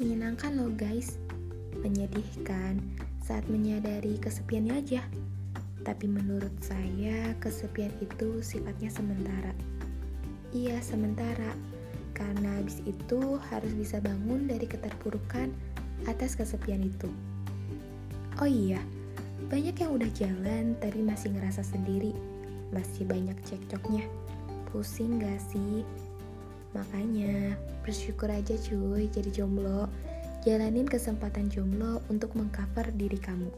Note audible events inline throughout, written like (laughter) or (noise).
Menyedihkan loh guys. Menyedihkan saat menyadari kesepiannya aja. Tapi menurut saya kesepian itu sifatnya sementara. Iya, sementara. Karena habis itu harus bisa bangun dari keterpurukan atas kesepian itu. Oh iya, banyak yang udah jalan tapi masih ngerasa sendiri. Masih banyak cekcoknya. Pusing gak sih? Makanya, bersyukur aja cuy jadi jomblo. Jalanin kesempatan jomblo untuk mengcover diri kamu.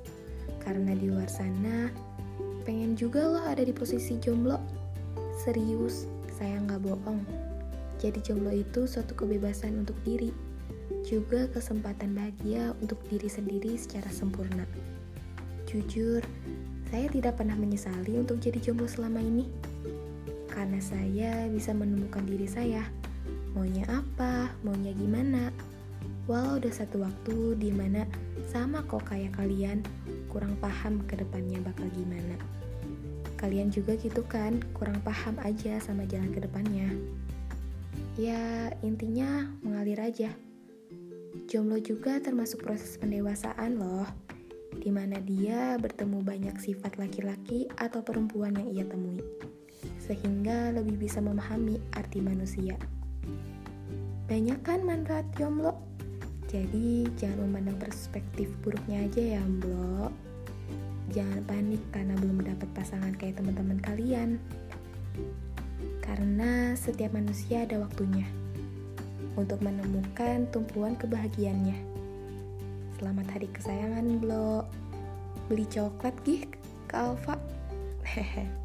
Karena di luar sana, pengen juga loh ada di posisi jomblo. Serius, saya nggak bohong. Jadi jomblo itu suatu kebebasan untuk diri, juga kesempatan bahagia untuk diri sendiri secara sempurna. Jujur, saya tidak pernah menyesali untuk jadi jomblo selama ini. Karena saya bisa menemukan diri saya, maunya apa, maunya gimana. Walau udah satu waktu di mana sama kok kayak kalian, kurang paham ke depannya bakal gimana. Kalian juga gitu kan, kurang paham aja sama jalan ke depannya. Ya, intinya mengalir aja. Jomblo juga termasuk proses pendewasaan loh, di mana dia bertemu banyak sifat laki-laki atau perempuan yang ia temui, sehingga lebih bisa memahami arti manusia. Banyak kan manfaat jomblo? Jadi jangan memandang perspektif buruknya aja ya, Mbok. Jangan panik karena belum mendapat pasangan kayak teman-teman kalian. Karena setiap manusia ada waktunya untuk menemukan tumpuan kebahagiaannya. Selamat hari kesayangan, Blo. Beli coklat gih ke Alfa. Hehe. (laughs)